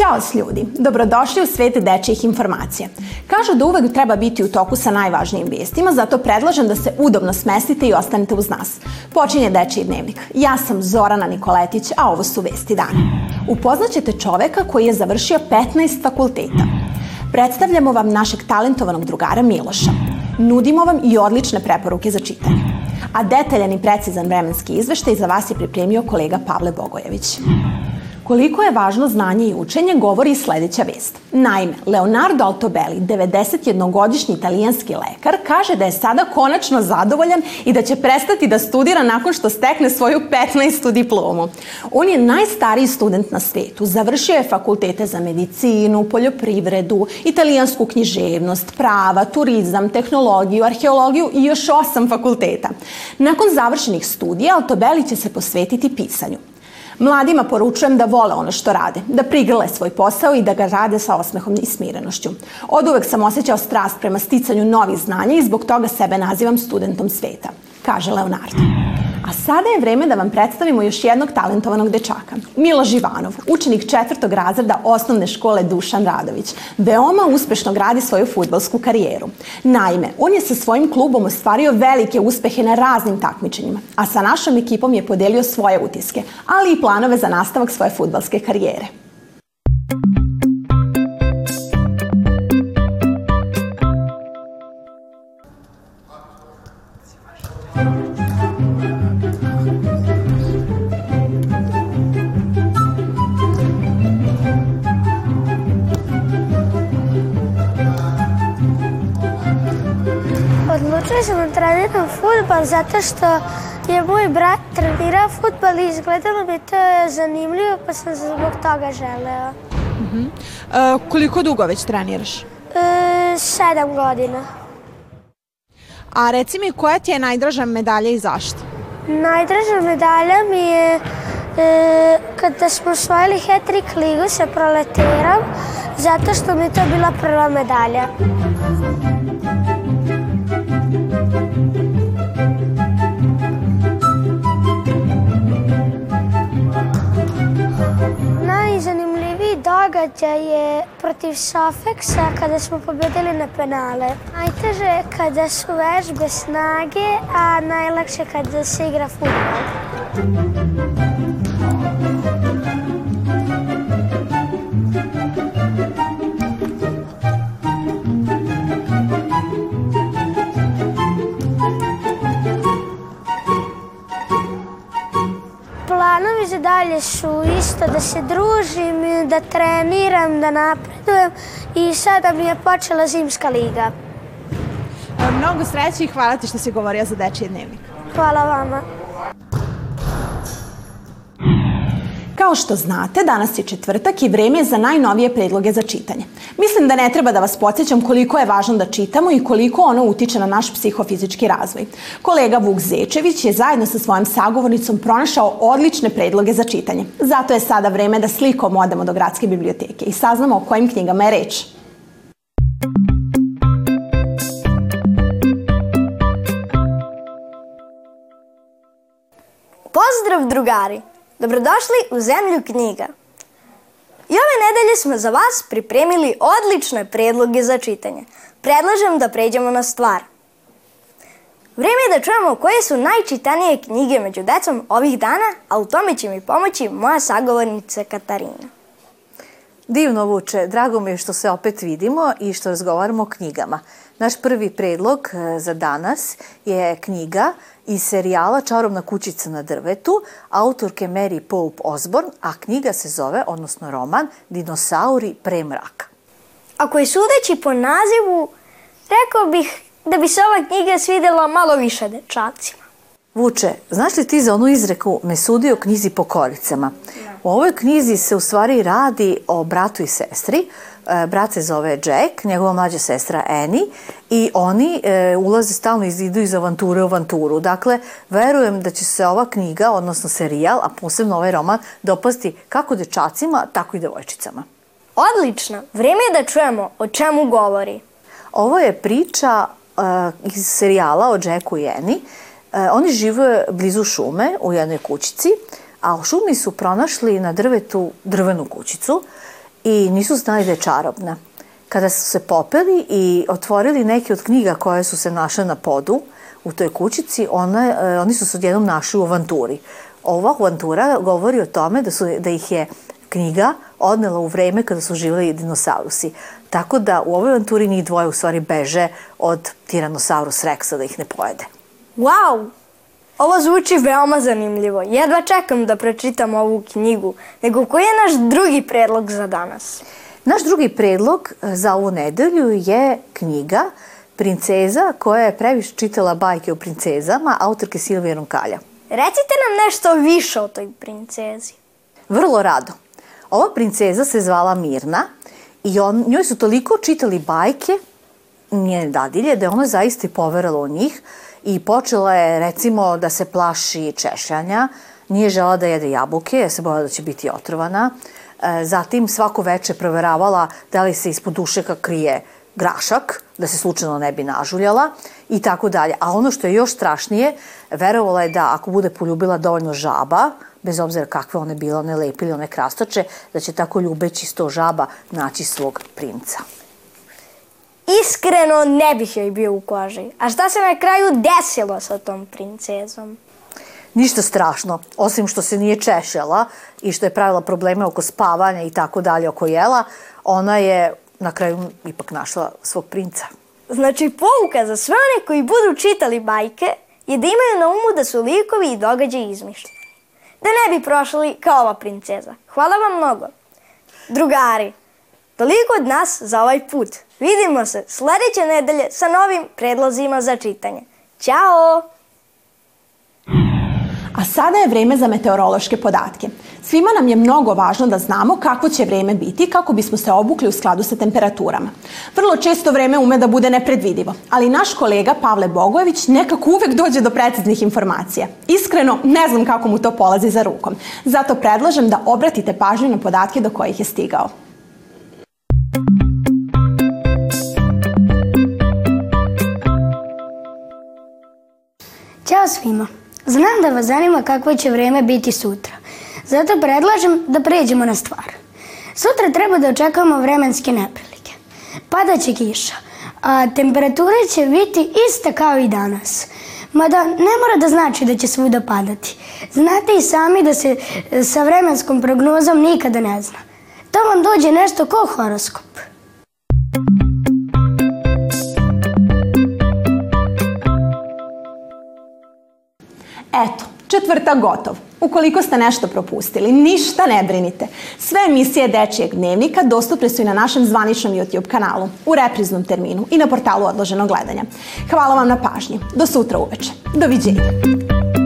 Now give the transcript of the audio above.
Ćao ljudi, dobrodošli u svet dečijih informacija. Kažu da uvek treba biti u toku sa najvažnijim vijestima, zato predlažem da se udobno smestite i ostanete uz nas. Počinje Dečiji dnevnik. Ja sam Zorana Nikoletić, a ovo su Vesti dana. Upoznaćete čoveka koji je završio 15 fakulteta. Predstavljamo vam našeg talentovanog drugara Miloša. Nudimo vam i odlične preporuke za čitanje. A detaljan i precizan vremenski izveštaj za vas je pripremio kolega Pavle Bogojević. Koliko je važno znanje i učenje govori sledeća vest. Naime, Leonardo Altobelli, 91-godišnji italijanski lekar, kaže da je sada konačno zadovoljan i da će prestati da studira nakon što stekne svoju 15. diplomu. On je najstariji student na svetu, završio je fakultete za medicinu, poljoprivredu, italijansku književnost, prava, turizam, tehnologiju, arheologiju i još osam fakulteta. Nakon završenih studija Altobelli će se posvetiti pisanju. Mladima poručujem da vole ono što rade, da prigrle svoj posao i da ga rade sa osmehom i smirenošću. Od uvek sam osjećao strast prema sticanju novih znanja i zbog toga sebe nazivam studentom sveta, kaže Leonardo. A sada je vreme da vam predstavimo još jednog talentovanog dečaka. Mila Živanov, učenik četvrtog razreda osnovne škole Dušan Radović, veoma uspešno gradi svoju futbalsku karijeru. Naime, on je sa svojim klubom ostvario velike uspehe na raznim takmičenjima, a sa našom ekipom je podelio svoje utiske, ali i planove za nastavak svoje futbalske karijere. Odlučila sam da treniram futbal zato što je moj brat trenirao futbal i izgledalo mi to je zanimljivo pa sam se zbog toga želeo. Uh mhm. -huh. e, koliko dugo već treniraš? E, sedam godina. A reci mi koja ti je najdraža medalja i zašto? Najdraža medalja mi je e, kada smo osvojili hat-trick ligu sa proleterom zato što mi je to bila prva medalja. osjećaj je protiv Sofeksa kada smo pobedili na penale. Najteže je kada su vežbe snage, a najlakše kada se igra futbol. obaveze dalje su isto da se družim, da treniram, da napredujem i sada mi je počela zimska liga. E, mnogo sreće i hvala ti što si govorio za dečije dnevnik. Hvala vama. Kao što znate, danas je četvrtak i vreme je za najnovije predloge za čitanje. Mislim da ne treba da vas podsjećam koliko je važno da čitamo i koliko ono utiče na naš psihofizički razvoj. Kolega Vuk Zečević je zajedno sa svojom sagovornicom pronašao odlične predloge za čitanje. Zato je sada vreme da slikom odemo do gradske biblioteke i saznamo o kojim knjigama je reč. Pozdrav drugari! Dobrodošli u Zemlju knjiga. I ove nedelje smo za vas pripremili odlične predloge za čitanje. Predlažem da pređemo na stvar. Vreme je da čujemo koje su najčitanije knjige među decom ovih dana, a u tome će mi pomoći moja sagovornica Katarina. Divno Vuče, drago mi je što se opet vidimo i što razgovaramo o knjigama. Naš prvi predlog eh, za danas je knjiga iz serijala Čarobna kućica na drvetu, autorke Mary Pope Osborne, a knjiga se zove, odnosno roman, Dinosauri pre mraka. Ako je sudeći po nazivu, rekao bih da bi se ova knjiga svidela malo više dečacima. Vuče, znaš li ti za onu izreku me sudi o knjizi po koricama? Da. U ovoj knjizi se u stvari radi o bratu i sestri. E, brat se zove Jack, njegova mlađa sestra Annie i oni e, ulaze stalno iz, idu iz avanture u avanturu. Dakle, verujem da će se ova knjiga, odnosno serijal, a posebno ovaj roman, dopasti kako dečacima, tako i devojčicama. Odlično! Vreme je da čujemo o čemu govori. Ovo je priča e, iz serijala o Jacku i Annie. E, oni žive blizu šume u jednoj kućici a u šumi su pronašli na drvetu drvenu kućicu i nisu znali da je čarobna. Kada su se popeli i otvorili neke od knjiga koje su se našle na podu u toj kućici, one, e, oni su se odjednom našli u avanturi. Ova avantura govori o tome da, su, da ih je knjiga odnela u vreme kada su živjeli dinosaurusi. Tako da u ovoj avanturi njih dvoje u stvari beže od Tyrannosaurus reksa da ih ne pojede. Wow, Ovo zvuči veoma zanimljivo. Jedva čekam da pročitam ovu knjigu. Nego koji je naš drugi predlog za danas? Naš drugi predlog e, za ovu nedelju je knjiga Princeza koja je previše čitala bajke o princezama autorke Silvije Runkalja. Recite nam nešto više o toj princezi. Vrlo rado. Ova princeza se zvala Mirna i on, njoj su toliko čitali bajke njene dadilje, da je ona zaista i poverala u njih i počela je recimo da se plaši češljanja, nije žela da jede jabuke, jer se bojala da će biti otrovana. E, zatim svako veče proveravala da li se ispod dušeka krije grašak, da se slučajno ne bi nažuljala i tako dalje. A ono što je još strašnije, verovala je da ako bude poljubila dovoljno žaba, bez obzira kakve one bile, one lepe ili one krastače, da će tako ljubeći sto žaba naći svog princa. Iskreno ne bih joj bio u koži. A šta se na kraju desilo sa tom princezom? Ništa strašno, osim što se nije češela i što je pravila probleme oko spavanja i tako dalje oko jela, ona je na kraju ipak našla svog princa. Znači, pouka za sve one koji budu čitali bajke je da imaju na umu da su likovi i događaji izmišljeni. Da ne bi prošli kao ova princeza. Hvala vam mnogo. Drugari, Toliko od nas za ovaj put. Vidimo se sledeće nedelje sa novim predlozima za čitanje. Ćao! A sada je vreme za meteorološke podatke. Svima nam je mnogo važno da znamo kako će vreme biti kako bismo se obukli u skladu sa temperaturama. Vrlo često vreme ume da bude nepredvidivo, ali naš kolega Pavle Bogojević nekako uvek dođe do preciznih informacija. Iskreno, ne znam kako mu to polazi za rukom. Zato predlažem da obratite pažnju na podatke do kojih je stigao. Ćao svima! Znam da vas zanima kakvo će vreme biti sutra. Zato predlažem da pređemo na stvar. Sutra treba da očekujemo vremenske neprilike. Padaće kiša, a temperatura će biti ista kao i danas. Mada ne mora da znači da će svuda padati. Znate i sami da se e, sa vremenskom prognozom nikada ne zna. To vam dođe nešto ko horoskop. Eto, četvrtak gotov. Ukoliko ste nešto propustili, ništa ne brinite. Sve emisije Dečijeg dnevnika dostupne su i na našem zvaničnom YouTube kanalu, u repriznom terminu i na portalu odloženog gledanja. Hvala vam na pažnji. Do sutra uveče. Doviđenja.